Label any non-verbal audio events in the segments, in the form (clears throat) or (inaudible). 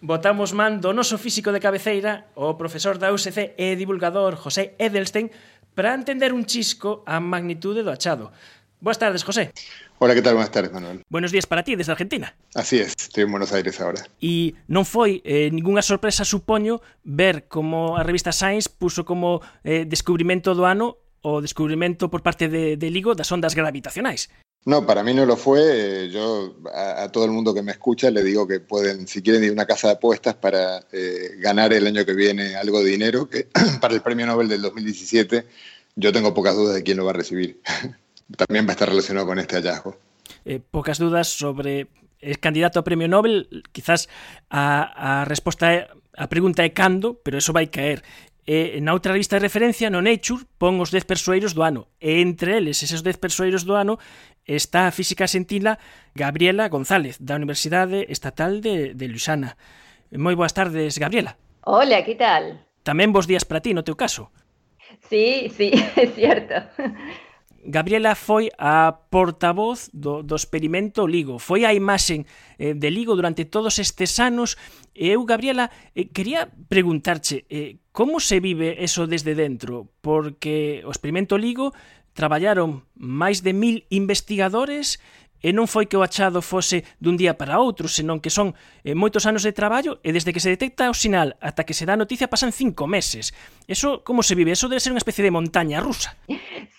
botamos man do noso físico de cabeceira, o profesor da USC e divulgador José Edelstein, para entender un chisco a magnitude do achado. Boas tardes, José. Hola, que tal? Buenas tardes, Manuel. Buenos días para ti, desde Argentina. Así es, estoy en Buenos Aires ahora. E non foi eh, ningunha sorpresa, supoño, ver como a revista Science puso como eh, descubrimento do ano o descubrimento por parte de, de LIGO das ondas gravitacionais. No, para mí no lo fue. Eh, yo a, a, todo el mundo que me escucha le digo que pueden, si quieren, ir a una casa de apuestas para eh, ganar el año que viene algo de dinero, que (clears throat) para el premio Nobel del 2017 yo tengo pocas dudas de quién lo va a recibir. (laughs) También va a estar relacionado con este hallazgo. Eh, pocas dudas sobre el candidato a premio Nobel, quizás a, a resposta é, a pregunta é cando, pero eso vai caer. E na outra revista de referencia, no Nature, pon os 10 persoeiros do ano. E entre eles, eses 10 persoeiros do ano, está a física sentina Gabriela González, da Universidade Estatal de, de Lusana. Moi boas tardes, Gabriela. Hola, que tal? Tamén bos días para ti, no teu caso. Sí, sí, (laughs) é cierto. Gabriela foi a portavoz do, do experimento Ligo, foi a imaxe eh, de Ligo durante todos estes anos. Eu, Gabriela, eh, quería preguntarche eh, como se vive eso desde dentro, porque o experimento Ligo traballaron máis de mil investigadores e non foi que o achado fose dun día para outro, senón que son eh, moitos anos de traballo e desde que se detecta o sinal ata que se dá a noticia pasan cinco meses. Eso, como se vive? Eso debe ser unha especie de montaña rusa.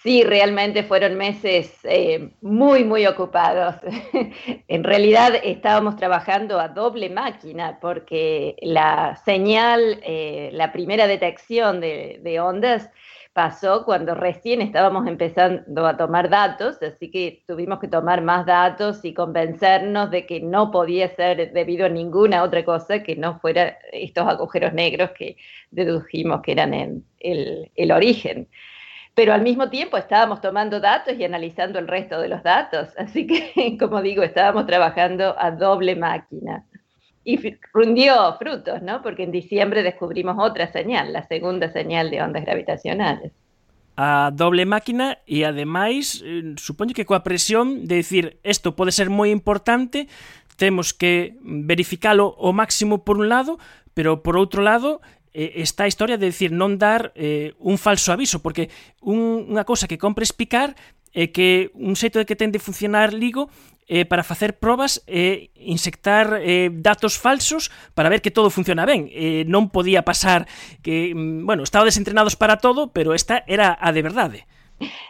Sí, realmente fueron meses eh, muy, muy ocupados. (laughs) en realidad estábamos trabajando a doble máquina porque la señal, eh, la primera detección de, ondas, pasó cuando recién estábamos empezando a tomar datos, así que tuvimos que tomar más datos y convencernos de que no podía ser debido a ninguna otra cosa que no fuera estos agujeros negros que dedujimos que eran el origen. Pero al mismo tiempo estábamos tomando datos y analizando el resto de los datos, así que, (laughs) como digo, estábamos trabajando a doble máquina y rindió frutos, ¿no? Porque en diciembre descubrimos otra señal, la segunda señal de ondas gravitacionales. A doble máquina e ademais, eh, supoño que coa presión de decir isto pode ser moi importante, temos que verificalo o máximo por un lado, pero por outro lado eh, está a historia de decir non dar eh, un falso aviso, porque un, unha cousa que compre explicar é que un xeito de que ten de funcionar Ligo eh, para facer probas e eh, insectar eh, datos falsos para ver que todo funciona ben. Eh, non podía pasar que, mm, bueno, estaba desentrenados para todo, pero esta era a de verdade.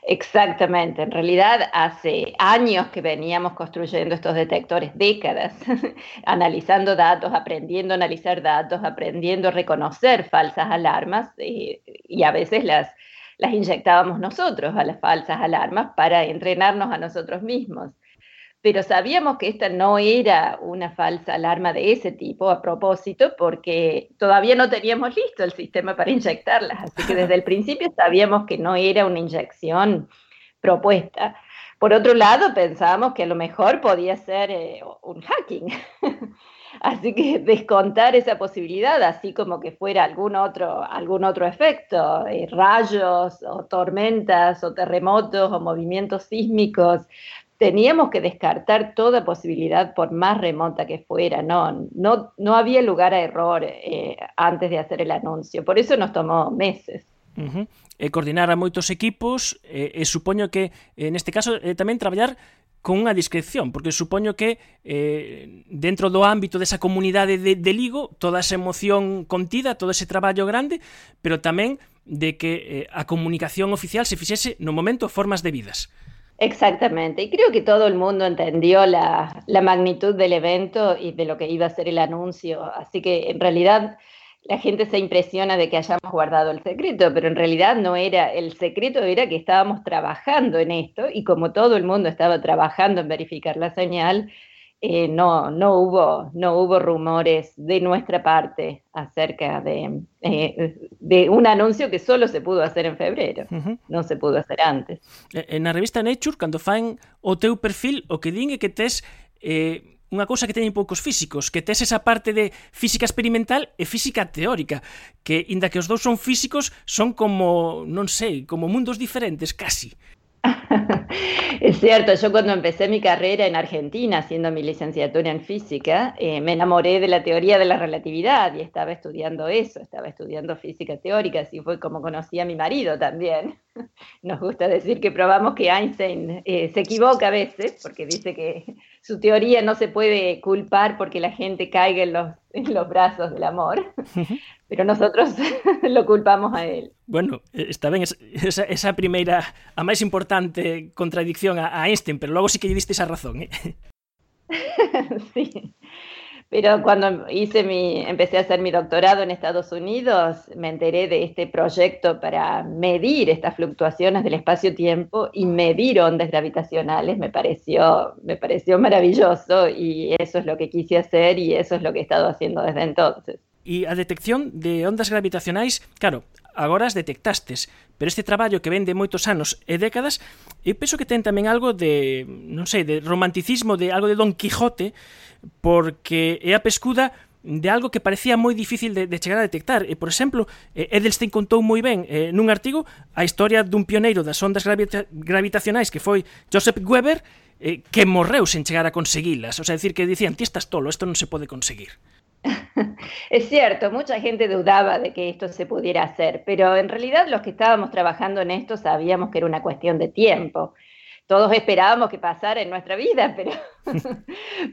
Exactamente, en realidad hace años que veníamos construyendo estos detectores, décadas, (laughs) analizando datos, aprendiendo a analizar datos, aprendiendo a reconocer falsas alarmas y, y a veces las inyectábamos nosotros a las falsas alarmas para entrenarnos a nosotros mismos pero sabíamos que esta no era una falsa alarma de ese tipo a propósito porque todavía no teníamos listo el sistema para inyectarlas, así que desde el (laughs) principio sabíamos que no era una inyección propuesta. Por otro lado, pensábamos que a lo mejor podía ser eh, un hacking. (laughs) Así que descontar esa posibilidad, así como que fuera algún otro, algún otro efecto, eh, rayos o tormentas o terremotos o movimientos sísmicos, teníamos que descartar toda posibilidad, por más remota que fuera, no, no, no había lugar a error eh, antes de hacer el anuncio, por eso nos tomó meses. Uh eh, -huh. E coordinar a moitos equipos eh, e supoño que eh, en neste caso eh, tamén traballar con unha discreción, porque supoño que eh, dentro do ámbito desa comunidade de, de Ligo, toda esa emoción contida, todo ese traballo grande, pero tamén de que eh, a comunicación oficial se fixese no momento formas debidas. vidas. Exactamente, y creo que todo el mundo entendió la, la, magnitud del evento y de lo que iba a ser el anuncio, así que en realidad la gente se impresiona de que hayamos guardado el secreto, pero en realidad no era, el secreto era que estábamos trabajando en esto y como todo el mundo estaba trabajando en verificar la señal, eh, no, no, hubo, no hubo rumores de nuestra parte acerca de, eh, de un anuncio que solo se pudo hacer en febrero. uh -huh. non se pudo hacer antes. Eh, en a revista Nature, cando fan o teu perfil, o que din é que tes eh, unha cousa que teñen poucos físicos, que tes esa parte de física experimental e física teórica, que, inda que os dous son físicos, son como, non sei, como mundos diferentes, casi. (laughs) es cierto, yo cuando empecé mi carrera en Argentina, haciendo mi licenciatura en física, eh, me enamoré de la teoría de la relatividad y estaba estudiando eso, estaba estudiando física teórica, así fue como conocí a mi marido también. (laughs) Nos gusta decir que probamos que Einstein eh, se equivoca a veces, porque dice que su teoría no se puede culpar porque la gente caiga en los, en los brazos del amor, pero nosotros (laughs) lo culpamos a él. Bueno, eh, está ben esa, esa primeira, a máis importante contradicción a, a Einstein, pero logo sí que lle diste esa razón, eh? (laughs) sí. Pero cuando hice mi, empecé a hacer mi doctorado en Estados Unidos, me enteré de este proyecto para medir estas fluctuaciones del espacio-tiempo y medir ondas gravitacionales. Me pareció, me pareció maravilloso y eso es lo que quise hacer y eso es lo que he estado haciendo desde entonces. E a detección de ondas gravitacionais, claro, agora as detectastes, pero este traballo que ven de moitos anos e décadas, eu penso que ten tamén algo de, non sei, de romanticismo, de algo de Don Quijote, porque é a pescuda de algo que parecía moi difícil de, de chegar a detectar. E, por exemplo, eh, Edelstein contou moi ben eh, nun artigo a historia dun pioneiro das ondas gravita gravitacionais que foi Joseph Weber, eh, que morreu sen chegar a conseguilas. O sea, decir que dicían, ti estás tolo, isto non se pode conseguir. (laughs) Es cierto, mucha gente dudaba de que esto se pudiera hacer, pero en realidad los que estábamos trabajando en esto sabíamos que era una cuestión de tiempo todos esperábamos que pasara en nuestra vida, (laughs) pero,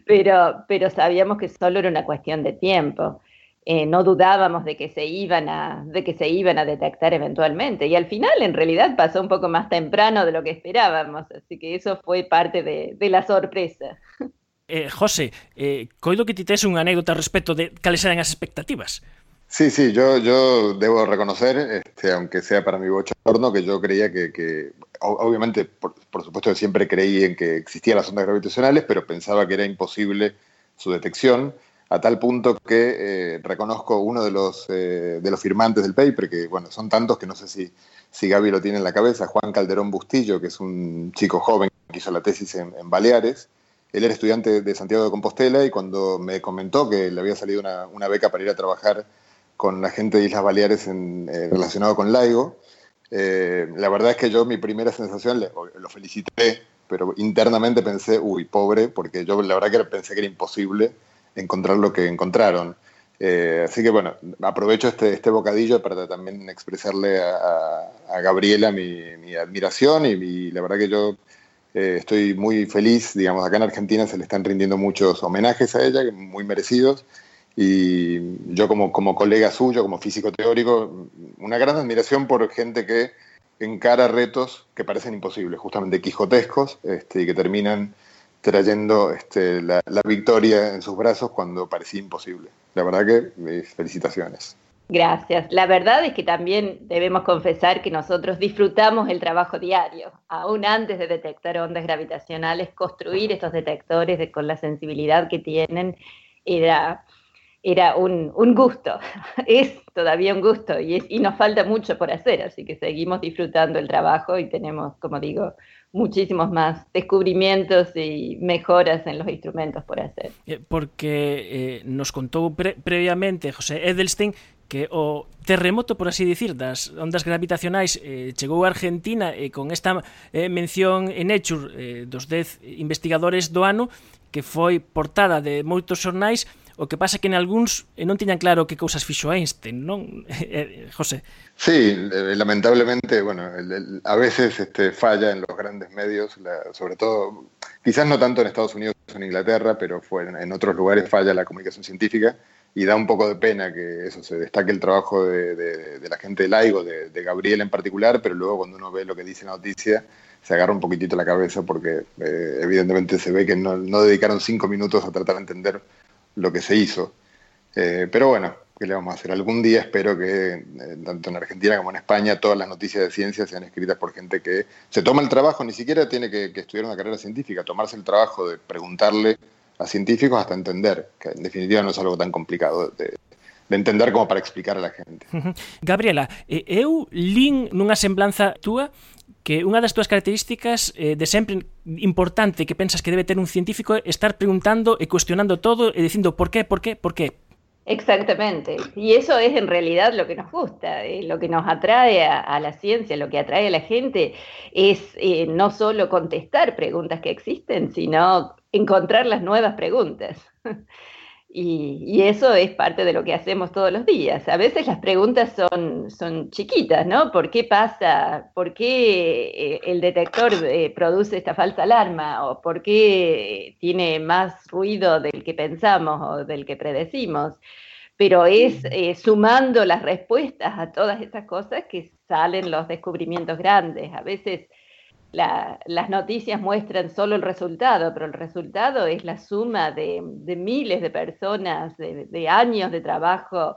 pero, pero sabíamos que solo era una cuestión de tiempo. Eh, no dudábamos de que, se iban a, de que se iban a detectar eventualmente. Y al final, en realidad, pasó un poco más temprano de lo que esperábamos. Así que eso fue parte de, de la sorpresa. (laughs) Eh, José, eh, coido que ti tes unha anécdota respecto de cales eran as expectativas. Sí, sí, yo, yo debo reconocer, este, aunque sea para mi bochorno, que yo creía que, obviamente, por, por, supuesto, siempre creí en que existían las ondas gravitacionales, pero pensaba que era imposible su detección, a tal punto que eh, reconozco uno de los, eh, de los firmantes del paper, que bueno, son tantos que no sé si, si Gaby lo tiene en la cabeza, Juan Calderón Bustillo, que es un chico joven que hizo la tesis en Baleares. Él era estudiante de Santiago de Compostela y cuando me comentó que le había salido una, beca para ir a trabajar con la gente de Islas Baleares en, eh, relacionado con LIGO. Eh, la verdad es que yo mi primera sensación, lo felicité, pero internamente pensé, uy, pobre, porque yo la verdad que pensé que era imposible encontrar lo que encontraron. Eh, así que bueno, aprovecho este, este bocadillo para también expresarle a, Gabriela mi, mi admiración y, la verdad que yo eh, estoy muy feliz, digamos, acá en Argentina se le están rindiendo muchos homenajes a ella, muy merecidos, y yo como, como colega suyo, como físico teórico, una gran admiración por gente que encara retos que parecen imposibles, justamente quijotescos, este, y que terminan trayendo este, la, victoria en sus brazos cuando parecía imposible. La verdad que mis felicitaciones. Gracias. La verdad es que también debemos confesar que nosotros disfrutamos el trabajo diario, aún antes de detectar ondas gravitacionales, construir estos detectores de, con la sensibilidad que tienen era era un, un, gusto, (laughs) es todavía un gusto y, es, y, nos falta mucho por hacer, así que seguimos disfrutando el trabajo y tenemos, como digo, muchísimos más descubrimientos y mejoras en los instrumentos por hacer. Porque eh, nos contó pre previamente José Edelstein que o terremoto, por así dicir, das ondas gravitacionais eh, chegou a Argentina e eh, con esta eh, mención en Nature eh, dos 10 investigadores do ano que foi portada de moitos xornais O que pasa que en algúns eh, non tiñan claro que cousas fixo Einstein, non, (laughs) eh, José? Sí, eh, lamentablemente, bueno, el, el, a veces este, falla en los grandes medios, la, sobre todo, quizás no tanto en Estados Unidos o en Inglaterra, pero fue en, en otros lugares falla la comunicación científica y da un poco de pena que eso se destaque el trabajo de, la gente de Laigo, de, de, Gabriel en particular, pero luego cuando uno ve lo que dice la noticia, se agarra un poquitito la cabeza porque eh, evidentemente se ve que no, no dedicaron cinco minutos a tratar de entender lo que se hizo. Eh, pero bueno, ¿qué le vamos a hacer? Algún día espero que, eh, tanto en Argentina como en España, todas las noticias de ciencia sean escritas por gente que se toma el trabajo, ni siquiera tiene que, que, estudiar una carrera científica, tomarse el trabajo de preguntarle a científicos hasta entender, que en definitiva no es algo tan complicado de, de entender como para explicar a la gente. (laughs) Gabriela, eh, eu lin nunha semblanza túa que unha das túas características eh, de sempre importante que pensas que debe ter un científico é estar preguntando e cuestionando todo e dicindo por qué, por qué, por qué. Exactamente. Y eso es en realidad lo que nos gusta, eh, lo que nos atrae a, a, la ciencia, lo que atrae a la gente es eh, no solo contestar preguntas que existen, sino encontrar las nuevas preguntas. (laughs) Y, y, eso es parte de lo que hacemos todos los días. A veces las preguntas son, son chiquitas, ¿no? ¿Por qué pasa? ¿Por qué eh, el detector eh, produce esta falsa alarma? ¿O por qué tiene más ruido del que pensamos o del que predecimos? Pero es eh, sumando las respuestas a todas estas cosas que salen los descubrimientos grandes. A veces la, las noticias muestran solo el resultado, pero el resultado es la suma de, de miles de personas, de, de años de trabajo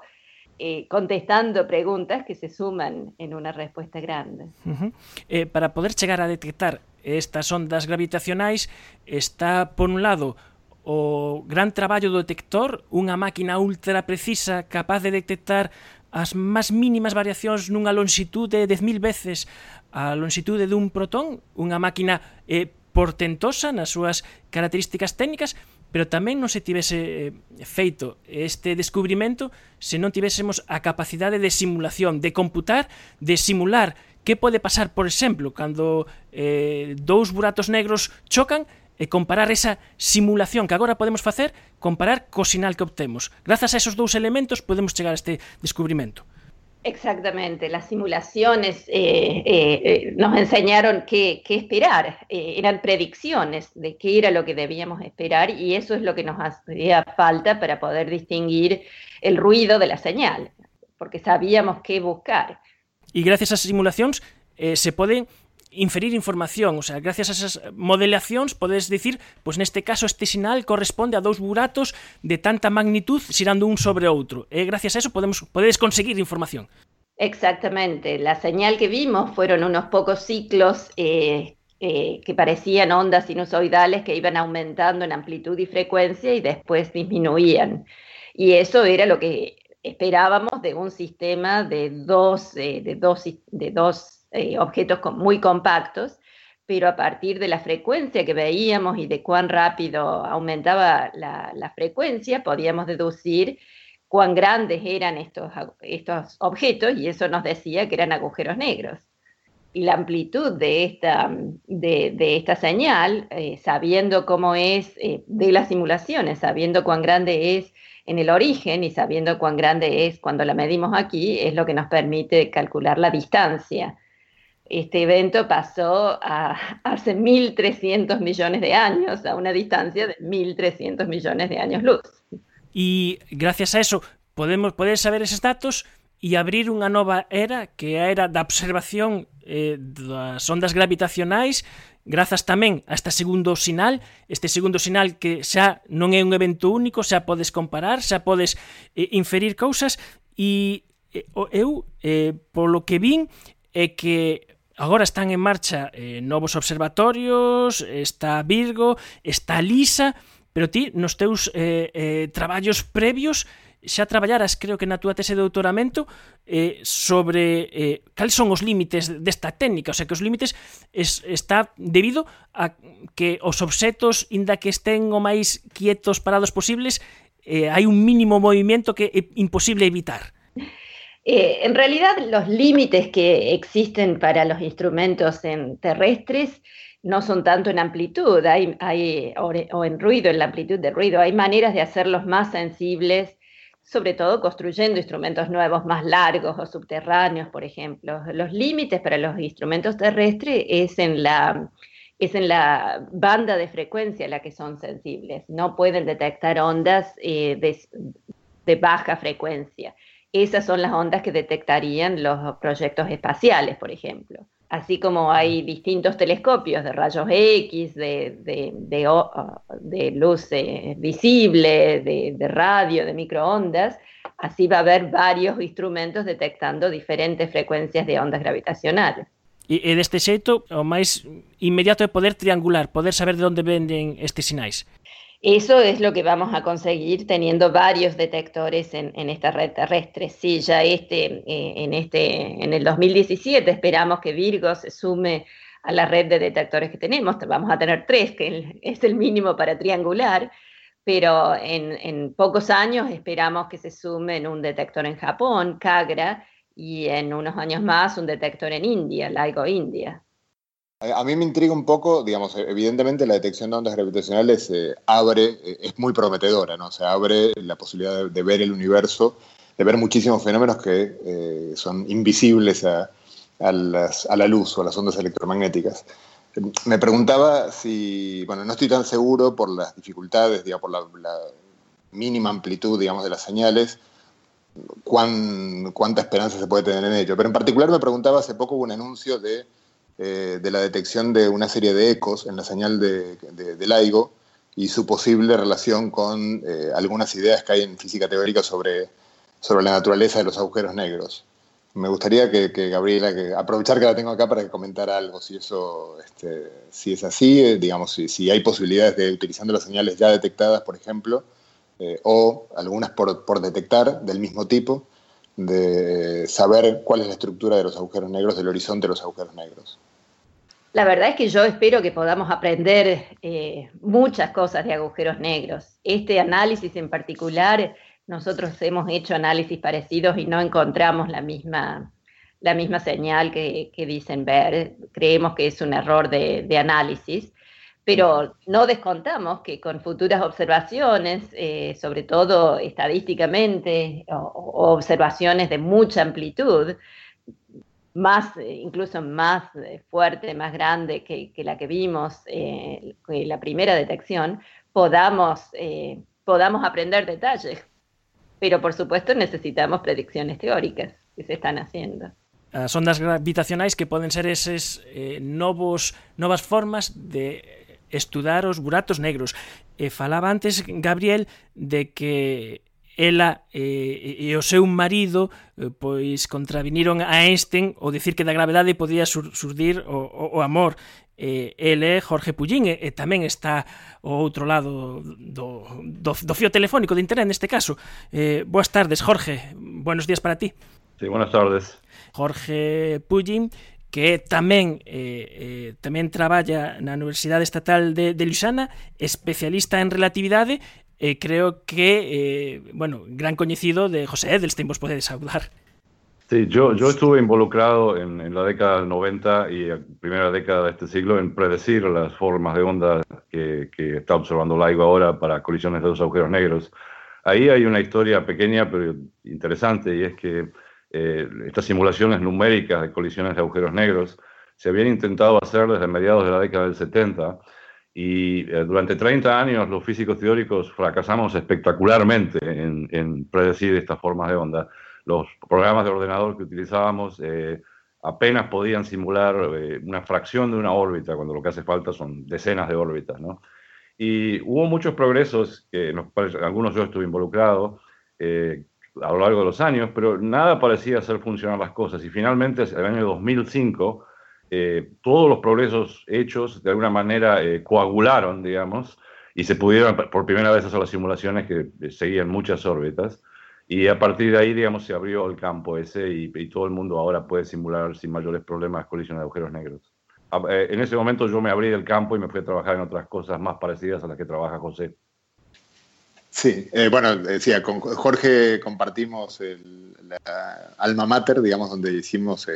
eh, contestando preguntas que se suman en una respuesta grande. Uh -huh. eh, para poder chegar a detectar estas ondas gravitacionais está, por un lado, o gran traballo do detector, unha máquina ultra precisa capaz de detectar as máis mínimas variacións nunha longitude de 10.000 veces a longitude dun protón, unha máquina eh, portentosa nas súas características técnicas, pero tamén non se tivese eh, feito este descubrimento se non tivésemos a capacidade de simulación, de computar, de simular que pode pasar, por exemplo, cando eh, dous buratos negros chocan e comparar esa simulación que agora podemos facer, comparar co sinal que obtemos. Grazas a esos dous elementos podemos chegar a este descubrimento. Exactamente, las simulaciones eh, eh, nos enseñaron qué, qué esperar, eh, eran predicciones de qué era lo que debíamos esperar y eso es lo que nos hacía falta para poder distinguir el ruido de la señal, porque sabíamos qué buscar. Y gracias a esas simulaciones se pueden inferir información, o sea, gracias a esas modelacións podes dicir, pois neste caso este sinal corresponde a dous buratos de tanta magnitud xirando un sobre outro. E gracias a eso podemos conseguir información. Exactamente, la señal que vimos fueron unos pocos ciclos eh, eh, que parecían ondas sinusoidales que iban aumentando en amplitud y frecuencia y después disminuían. Y eso era lo que esperábamos de un sistema de dos, eh, de dos, de dos eh, objetos muy compactos, pero a partir de la frecuencia que veíamos y de cuán rápido aumentaba la, frecuencia, podíamos deducir cuán grandes eran estos, estos objetos y eso nos decía que eran agujeros negros. Y la amplitud de esta, de esta señal, eh, sabiendo cómo es eh, de las simulaciones, sabiendo cuán grande es en el origen y sabiendo cuán grande es cuando la medimos aquí, es lo que nos permite calcular la distancia este evento pasó a hace 1.300 millones de años, a una distancia de 1.300 millones de años luz. E gracias a eso podemos poder saber esos datos e abrir unha nova era que é a era da observación eh, das ondas gravitacionais grazas tamén a este segundo sinal, este segundo sinal que xa non é un evento único, xa podes comparar, xa podes eh, inferir cousas e eh, eu eh, polo que vin é que Agora están en marcha eh, novos observatorios, está Virgo, está Lisa, pero ti nos teus eh, eh, traballos previos xa traballaras, creo que na túa tese de doutoramento, eh, sobre eh, cal son os límites desta técnica, o sea, que os límites es, está debido a que os obxetos, inda que estén o máis quietos parados posibles, eh, hai un mínimo movimento que é imposible evitar. Eh, en realidad, los límites que existen para los instrumentos en terrestres no son tanto en amplitud hay, o, en ruido, en la amplitud de ruido. Hay maneras de hacerlos más sensibles, sobre todo construyendo instrumentos nuevos más largos o subterráneos, por ejemplo. Los límites para los instrumentos terrestres es en la, es en la banda de frecuencia la que son sensibles. No pueden detectar ondas eh, de baja frecuencia. Esas son las ondas que detectarían los proyectos espaciales, por ejemplo. Así como hay distintos telescopios de rayos X, de, de, de, de luz eh, visible, de, radio, de microondas, así va a haber varios instrumentos detectando diferentes frecuencias de ondas gravitacionales. E, e deste xeito, o máis inmediato é poder triangular, poder saber de onde venden estes sinais. Eso es lo que vamos a conseguir teniendo varios detectores en, esta red terrestre. Sí, ya este, eh, en, este, en el 2017 esperamos que Virgo se sume a la red de detectores que tenemos. Vamos a tener tres, que es el mínimo para triangular, pero en, pocos años esperamos que se sumen un detector en Japón, Kagra, y en unos años más un detector en India, LIGO India. A mí me intriga un poco, digamos, evidentemente la detección de ondas gravitacionales eh, abre, eh, es muy prometedora, ¿no? Se abre la posibilidad de, ver el universo, de ver muchísimos fenómenos que eh, son invisibles a, a, la luz o a las ondas electromagnéticas. Me preguntaba si, bueno, no estoy tan seguro por las dificultades, digamos, por la, mínima amplitud, digamos, de las señales, cuán, cuánta esperanza se puede tener en ello. Pero en particular me preguntaba, hace poco hubo un anuncio de eh, de la detección de una serie de ecos en la señal de, de, LIGO y su posible relación con eh, algunas ideas que hay en física teórica sobre, sobre la naturaleza de los agujeros negros. Me gustaría que, Gabriela, que, aprovechar que la tengo acá para que comentara algo, si eso, este, si es así, eh, digamos, si, si, hay posibilidades de, utilizando las señales ya detectadas, por ejemplo, o algunas por, por detectar del mismo tipo, de saber cuál es la estructura de los agujeros negros, del horizonte de los agujeros negros. La verdad es que yo espero que podamos aprender eh, muchas cosas de agujeros negros. Este análisis en particular, nosotros hemos hecho análisis parecidos y no encontramos la misma, la misma señal que, dicen ver. Creemos que es un error de, análisis, pero no descontamos que con futuras observaciones, eh, sobre todo estadísticamente, observaciones de mucha amplitud, más, eh, incluso más eh, fuerte, más grande que, la que vimos eh, la primera detección, podamos, podamos aprender detalles. Pero por supuesto necesitamos predicciones teóricas que se están haciendo. Las ondas gravitacionales que pueden ser esas nuevas formas de estudiar los buratos negros. falaba antes, Gabriel, de que ela eh, e, e o seu marido eh, pois contraviniron a Einstein o dicir que da gravedade podía sur, surdir o, o, o amor eh, ele é Jorge Pullín e, e tamén está o outro lado do, do, do fío telefónico de internet neste caso. Eh, boas tardes, Jorge. Buenos días para ti. Sí, buenas tardes. Jorge Pullín que tamén eh, eh, tamén traballa na Universidade Estatal de, de Lusana, especialista en relatividade eh, creo que, eh, bueno, gran conocido de José Edelstein, vos podéis hablar. Sí, yo, yo estuve involucrado en, en, la década del 90 y la primera década de este siglo en predecir las formas de onda que, que está observando LIGO ahora para colisiones de dos agujeros negros. Ahí hay una historia pequeña pero interesante y es que eh, estas simulaciones numéricas de colisiones de agujeros negros se habían intentado hacer desde mediados de la década del 70 y eh, durante 30 años los físicos teóricos fracasamos espectacularmente en, predecir estas formas de onda. Los programas de ordenador que utilizábamos eh, apenas podían simular eh, una fracción de una órbita, cuando lo que hace falta son decenas de órbitas. ¿no? Y hubo muchos progresos, que nos, algunos yo estuve involucrado a lo largo de los años, pero nada parecía hacer funcionar las cosas. Y finalmente, en el año 2005, eh, todos los progresos hechos de alguna manera eh, coagularon, digamos, y se pudieron por primera vez hacer las simulaciones que eh, seguían muchas órbitas. Y a partir de ahí, digamos, se abrió el campo ese y, todo el mundo ahora puede simular sin mayores problemas colisiones de agujeros negros. En ese momento yo me abrí del campo y me fui a trabajar en otras cosas más parecidas a las que trabaja José. Sí, bueno, decía, con Jorge compartimos el, la alma mater, digamos, donde hicimos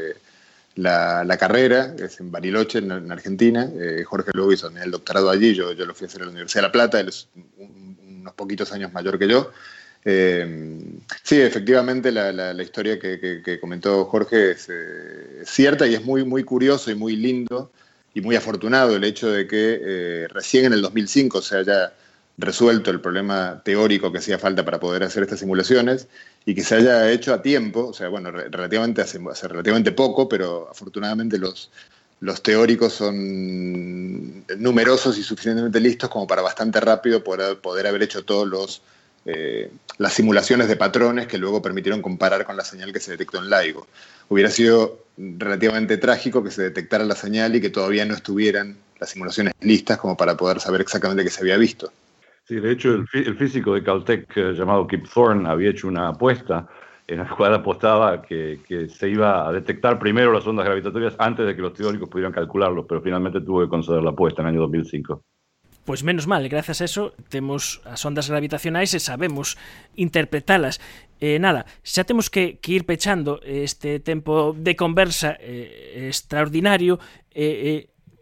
la, carrera, es en Bariloche, en, Argentina. Eh, Jorge luego hizo el doctorado allí, yo, yo lo fui a hacer en la Universidad de La Plata, él es unos poquitos años mayor que yo. Eh, sí, efectivamente la, historia que, comentó Jorge es, eh, cierta y es muy, muy curioso y muy lindo y muy afortunado el hecho de que recién en el 2005 se haya resuelto el problema teórico que hacía falta para poder hacer estas simulaciones y que se haya hecho a tiempo, o sea, bueno, relativamente hace, relativamente poco, pero afortunadamente los, los teóricos son numerosos y suficientemente listos como para bastante rápido poder, poder haber hecho todos los eh, las simulaciones de patrones que luego permitieron comparar con la señal que se detectó en LIGO. Hubiera sido relativamente trágico que se detectara la señal y que todavía no estuvieran las simulaciones listas como para poder saber exactamente qué se había visto. Sí, de hecho el, físico de Caltech eh, llamado Kip Thorne había hecho una apuesta en la (laughs) cual apostaba que, que, se iba a detectar primero las ondas gravitatorias antes de que los teóricos pudieran calcularlo, pero finalmente tuvo que conceder la apuesta en el año 2005. Pois menos mal, gracias a eso temos as ondas gravitacionais e sabemos interpretalas. Eh, nada, xa temos que, ir pechando este tempo de conversa eh, extraordinario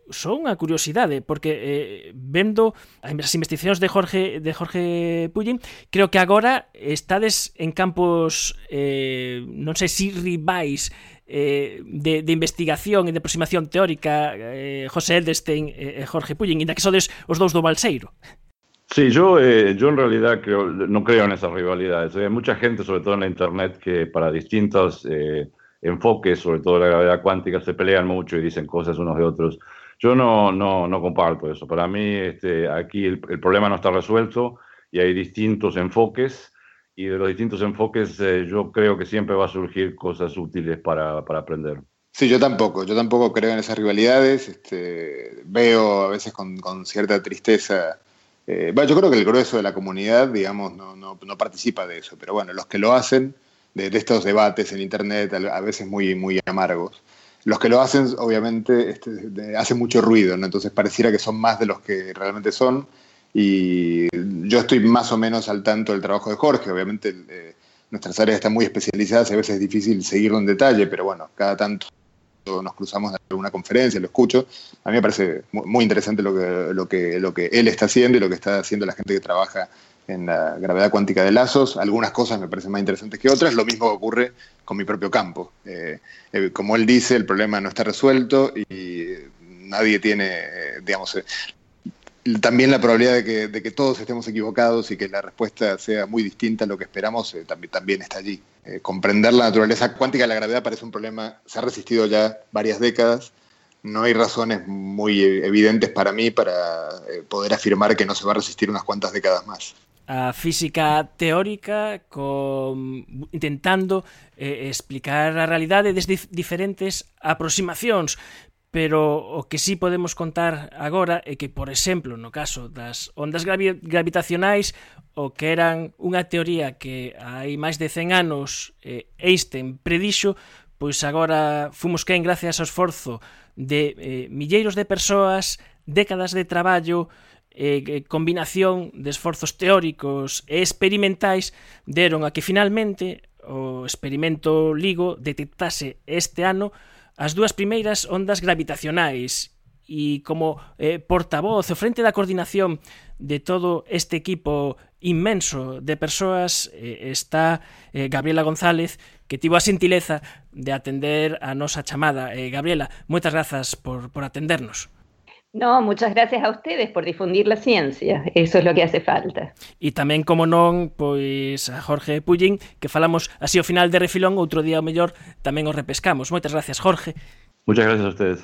son unha curiosidade porque eh, vendo as investigacións de Jorge de Jorge Pullin, creo que agora estades en campos eh, non sei se si rivais eh, de, de investigación e de aproximación teórica eh, José Edelstein eh, e eh, Jorge Pullin, inda que sodes os dous do Balseiro. Sí, yo, eh, yo en realidad creo, no creo en esas rivalidades. Eh, hay mucha gente, sobre todo en la Internet, que para distintos eh, enfoques, sobre todo la gravedad cuántica, se pelean mucho y dicen cosas unos de otros. Yo no, no, no comparto eso. Para mí este, aquí el, problema no está resuelto y hay distintos enfoques y de los distintos enfoques eh, yo creo que siempre va a surgir cosas útiles para, para, aprender. Sí, yo tampoco, yo tampoco creo en esas rivalidades, este, veo a veces con, con cierta tristeza, eh, yo creo que el grueso de la comunidad, digamos, no, no, no participa de eso, pero bueno, los que lo hacen, de, de, estos debates en Internet, a veces muy, muy amargos, los que lo hacen, obviamente, este, hacen mucho ruido, ¿no? entonces pareciera que son más de los que realmente son, y yo estoy más o menos al tanto del trabajo de Jorge. Obviamente eh, nuestras áreas están muy especializadas y a veces es difícil seguirlo en detalle, pero bueno, cada tanto nos cruzamos en alguna conferencia, lo escucho. A mí me parece muy interesante lo que, lo, que, lo que él está haciendo y lo que está haciendo la gente que trabaja en la gravedad cuántica de lazos. Algunas cosas me parecen más interesantes que otras. Lo mismo ocurre con mi propio campo. Eh, eh, como él dice, el problema no está resuelto y nadie tiene, digamos, también la probabilidad de que, todos estemos equivocados y que la respuesta sea muy distinta a lo que esperamos eh, también, también, está allí. Eh, comprender la naturaleza cuántica de la gravedad parece un problema, se ha resistido ya varias décadas, no hay razones muy evidentes para mí para eh, poder afirmar que no se va a resistir unas cuantas décadas más. a física teórica con intentando eh, explicar a realidade desde diferentes aproximacións. Pero o que sí podemos contar agora é que, por exemplo, no caso das ondas gravi gravitacionais, o que eran unha teoría que hai máis de 100 anos eh, Einstein predixo, pois agora fomos quen gracias ao esforzo de eh, milleiros de persoas, décadas de traballo, Eh, eh, combinación de esforzos teóricos e experimentais deron a que finalmente o experimento LIGO detectase este ano as dúas primeiras ondas gravitacionais e como eh, portavoz o frente da coordinación de todo este equipo inmenso de persoas eh, está eh, Gabriela González que tivo a sentileza de atender a nosa chamada. Eh, Gabriela, moitas grazas por, por atendernos. No, muchas gracias a ustedes por difundir la ciencia, eso es lo que hace falta. E tamén, como non, pois a Jorge Pullín, que falamos así ao final de Refilón, outro día o mellor tamén o repescamos. Moitas gracias, Jorge. Muchas gracias a ustedes.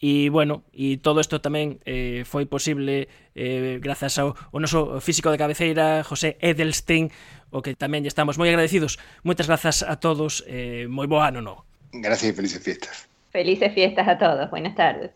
E bueno, e todo isto tamén eh, foi posible eh, grazas ao, ao noso físico de cabeceira, José Edelstein, o que tamén lle estamos moi agradecidos. Moitas grazas a todos, eh, moi bo ano no. Gracias e felices fiestas. Felices fiestas a todos, buenas tardes.